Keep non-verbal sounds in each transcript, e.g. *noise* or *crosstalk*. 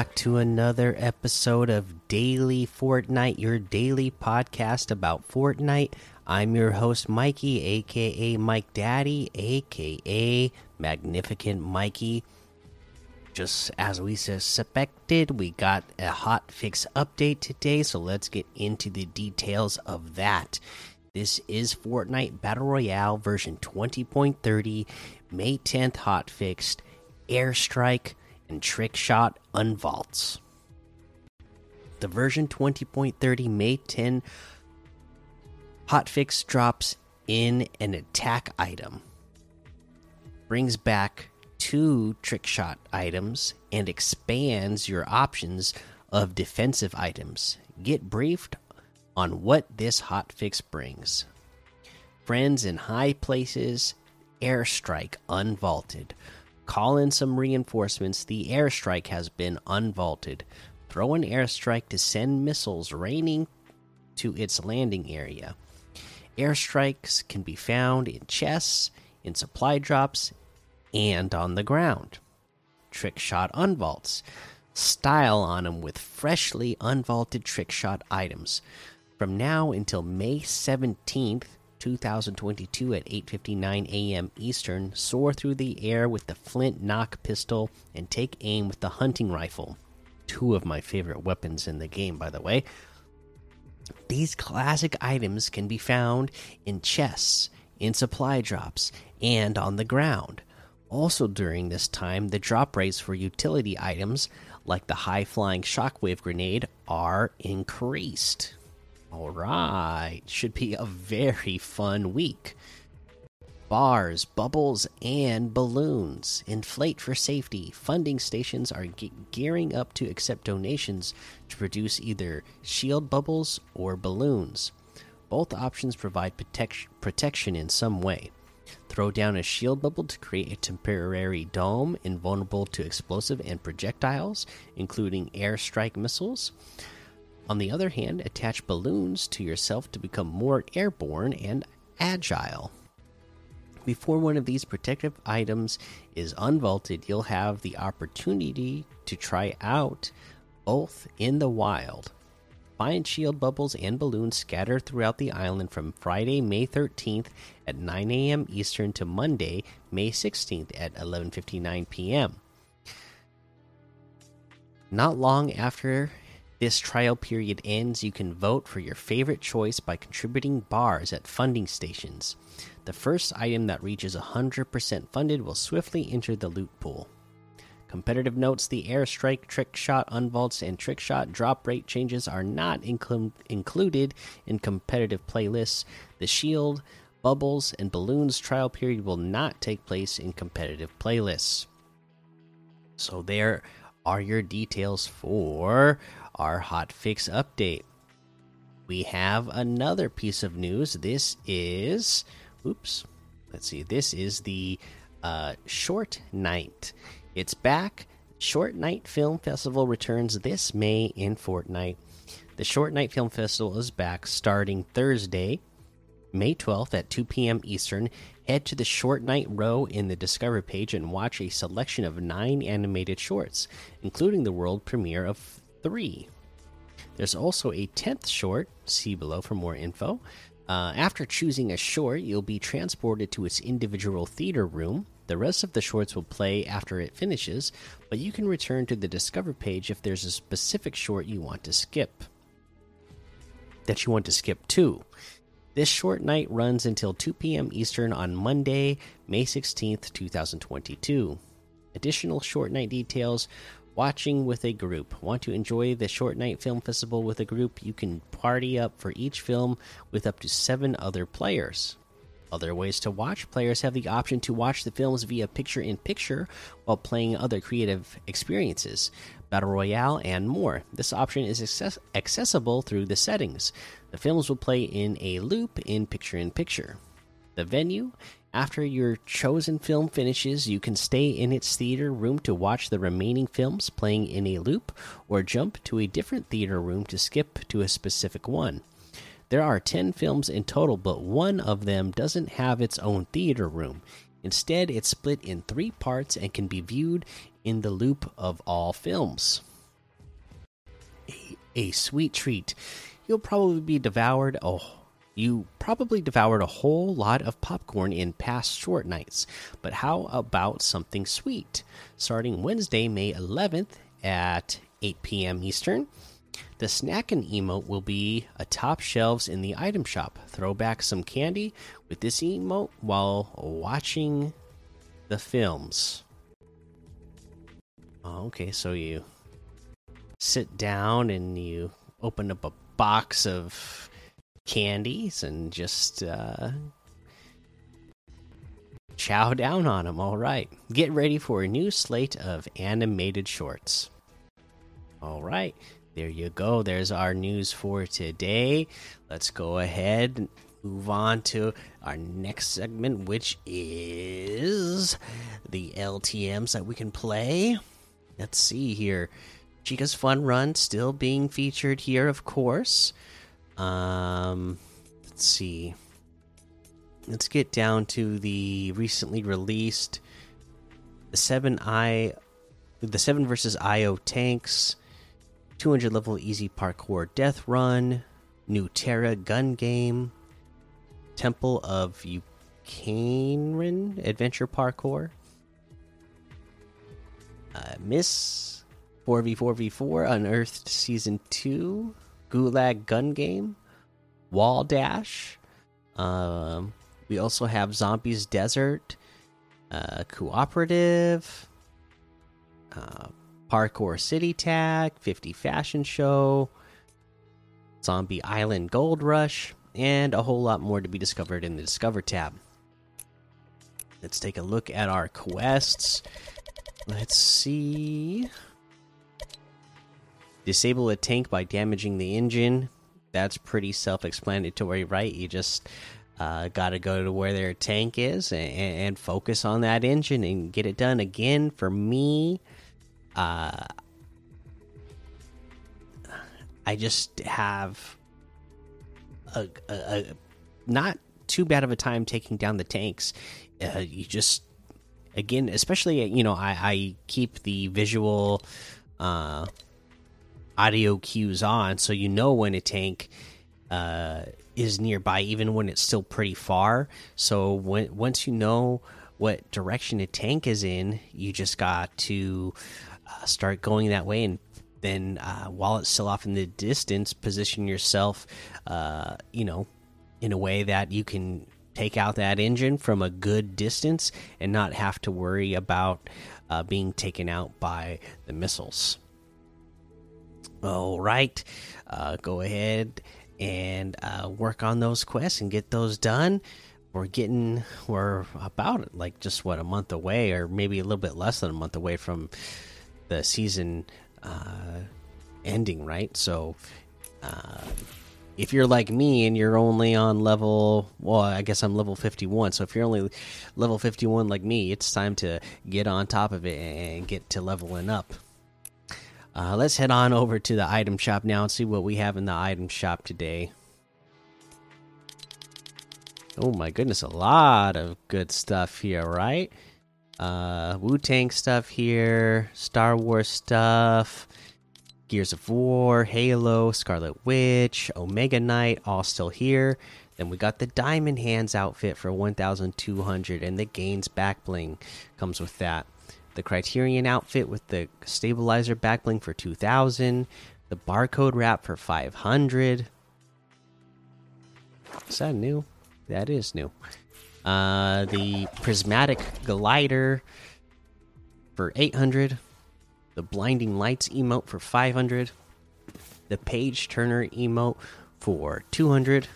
Back to another episode of Daily Fortnite, your daily podcast about Fortnite. I'm your host, Mikey, aka Mike Daddy, aka Magnificent Mikey. Just as we suspected, we got a hot fix update today, so let's get into the details of that. This is Fortnite Battle Royale version 20.30, May 10th hot fixed, airstrike, and trick shot unvaults. The version 20.30 May 10 hotfix drops in an attack item, brings back two trick shot items, and expands your options of defensive items. Get briefed on what this hotfix brings. Friends in high places, airstrike unvaulted. Call in some reinforcements. The airstrike has been unvaulted. Throw an airstrike to send missiles raining to its landing area. Airstrikes can be found in chests, in supply drops, and on the ground. Trick shot unvaults. Style on them with freshly unvaulted trick shot items. From now until May 17th, 2022 at 8:59 a.m. Eastern, soar through the air with the flint knock pistol and take aim with the hunting rifle. Two of my favorite weapons in the game, by the way. These classic items can be found in chests, in supply drops, and on the ground. Also, during this time, the drop rates for utility items like the high flying shockwave grenade are increased. All right, should be a very fun week. Bars, bubbles, and balloons. Inflate for safety. Funding stations are ge gearing up to accept donations to produce either shield bubbles or balloons. Both options provide protect protection in some way. Throw down a shield bubble to create a temporary dome invulnerable to explosive and projectiles, including airstrike missiles. On the other hand, attach balloons to yourself to become more airborne and agile. Before one of these protective items is unvaulted, you'll have the opportunity to try out both in the wild. Find shield bubbles and balloons scattered throughout the island from Friday, May 13th at 9 a.m. Eastern to Monday, May 16th at 11:59 p.m. Not long after this trial period ends, you can vote for your favorite choice by contributing bars at funding stations. The first item that reaches 100% funded will swiftly enter the loot pool. Competitive notes the airstrike, trick shot, unvaults, and trick shot drop rate changes are not inclu included in competitive playlists. The shield, bubbles, and balloons trial period will not take place in competitive playlists. So, there are your details for our hot fix update. We have another piece of news. This is, oops, let's see. This is the uh, Short Nite. It's back. Short Nite Film Festival returns this May in Fortnite. The Short Nite Film Festival is back starting Thursday, May 12th at 2 p.m. Eastern. Head to the Short Nite row in the Discover page and watch a selection of nine animated shorts, including the world premiere of three. There's also a 10th short, see below for more info. Uh, after choosing a short, you'll be transported to its individual theater room. The rest of the shorts will play after it finishes, but you can return to the Discover page if there's a specific short you want to skip. That you want to skip to. This short nite runs until 2 p.m. Eastern on Monday, May 16th, 2022. Additional short nite details watching with a group. Want to enjoy the Short Nite Film Festival with a group? You can party up for each film with up to seven other players. Other ways to watch players have the option to watch the films via picture in picture while playing other creative experiences, Battle Royale, and more. This option is access accessible through the settings. The films will play in a loop in picture in picture. The venue after your chosen film finishes, you can stay in its theater room to watch the remaining films playing in a loop, or jump to a different theater room to skip to a specific one. There are 10 films in total, but one of them doesn't have its own theater room. Instead, it's split in three parts and can be viewed in the loop of all films. A, a sweet treat. You'll probably be devoured. Oh, you probably devoured a whole lot of popcorn in past short nites. But how about something sweet? Starting Wednesday, May 11th at 8 p.m. Eastern. The snackin' emote will be atop shelves in the item shop. Throw back some candy with this emote while watching the films. Oh, okay, so you sit down and you open up a box of candies and just uh, chow down on them. All right, get ready for a new slate of animated shorts. All right, there you go. There's our news for today. Let's go ahead and move on to our next segment, which is the LTMs that we can play. Let's see here. Chica's Fun Run still being featured here, of course. Um, let's see. Let's get down to the recently released the seven I, the seven versus IO tanks, 200 level easy parkour death run, new Terra gun game, Temple of Ukainrin adventure parkour, uh, Miss 4v4v4 Unearthed Season 2, Gulag Gun Game, Wall Dash. Um, we also have Zombies Desert, uh, Cooperative, uh, Parkour City Tag, 50 Fashion Show, Zombie Island Gold Rush, and a whole lot more to be discovered in the Discover tab. Let's take a look at our quests. Let's see. Disable a tank by damaging the engine. That's pretty self explanatory, right? You just uh, got to go to where their tank is and, and, focus on that engine and get it done. Again, for me, uh, I just have a, a, a, not too bad of a time taking down the tanks. Uh, you just again, especially you know, I, I keep the visual uh, audio cues on, so you know when a tank uh, is nearby, even when it's still pretty far. So when once you know what direction a tank is in, you just got to uh, start going that way and then uh, while it's still off in the distance, position yourself, uh, you know, in a way that you can take out that engine from a good distance and not have to worry about uh, being taken out by the missiles. All right, uh, go ahead and uh, work on those quests and get those done. We're getting, we're about like just what a month away, or maybe a little bit less than a month away from the season uh, ending, right? So, uh, if you're like me and you're only on level, well, I guess I'm level 51. So if you're only level 51 like me, it's time to get on top of it and get to leveling up. Uh, let's head on over to the item shop now and see what we have in the item shop today. Oh my goodness, a lot of good stuff here, right? Uh, Wu Tang stuff here, Star Wars stuff, Gears of War, Halo, Scarlet Witch, Omega Knight, all still here. Then we got the Diamond Hands outfit for 1,200, and the Gains back bling comes with that. The Criterion outfit with the stabilizer back bling for 2,000. The barcode wrap for 500. Is that new? That is new. Uh, the prismatic glider for 800 the blinding lights emote for 500 the page turner emote for 200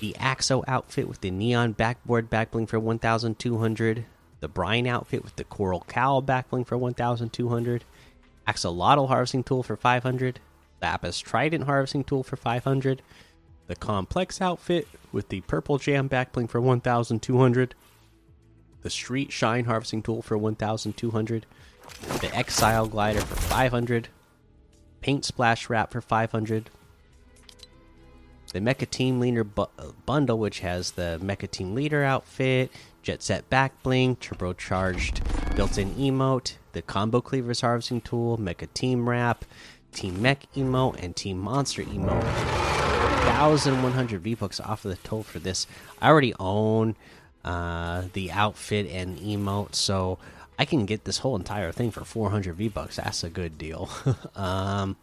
the axo outfit with the neon backboard backbling for 1200 the brine outfit with the coral cowl backbling for 1200 axolotl harvesting tool for 500 The lapis trident harvesting tool for 500 the complex outfit with the purple jam backbling for 1200 the street shine harvesting tool for 1200 the exile glider for 500 paint splash wrap for 500 the mecha team leader bu uh, bundle which has the mecha team leader outfit jet set back bling turbocharged built in emote, the combo cleavers harvesting tool, mecha team wrap, team mech emote, and team monster emote. 1,100 V bucks off of the total for this. I already own uh, the outfit and emote, so I can get this whole entire thing for 400 V bucks. That's a good deal. *laughs* um,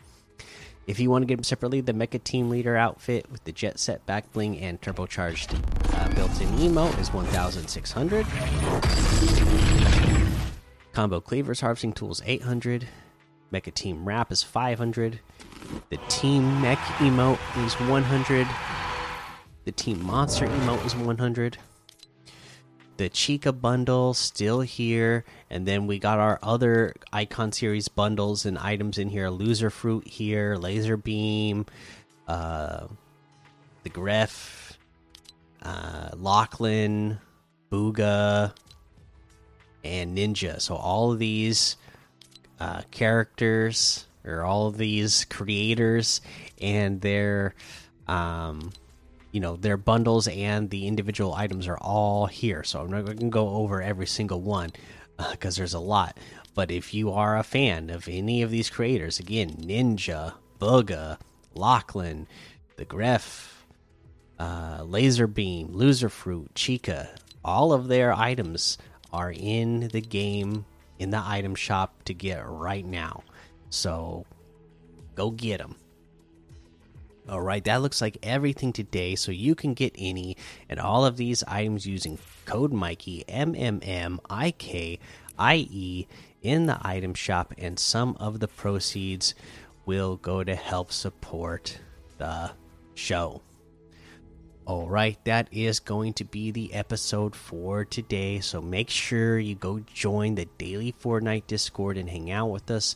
if you want to get them separately, the Mecha Team Leader outfit with the Jet Set back bling and turbocharged uh, built-in emote is 1,600. Combo Cleavers Harvesting Tools 800. Mecha Team Wrap is 500. The Team Mech emote is 100. The Team Monster emote is 100 the Chica bundle still here, and then we got our other Icon series bundles and items in here: Loser Fruit here, LazarBeam, uh, the Gref, uh, Lachlan, Bugha, and Ninja. So all of these uh, characters or all of these creators and their um, you know their bundles and the individual items are all here. So i'm not going to go over every single one because uh, there's a lot. But if you are a fan of any of these creators again ninja bugha lachlan the gref uh, lazarbeam loser fruit chica all of their items are in the game in the item shop to get right now so go get them all right, that looks like everything today. So you can get any and all of these items using code Mikey M M M I K I E in the item shop, and some of the proceeds will go to help support the show. All right, that is going to be the episode for today. So make sure you go join the daily Fortnite Discord and hang out with us.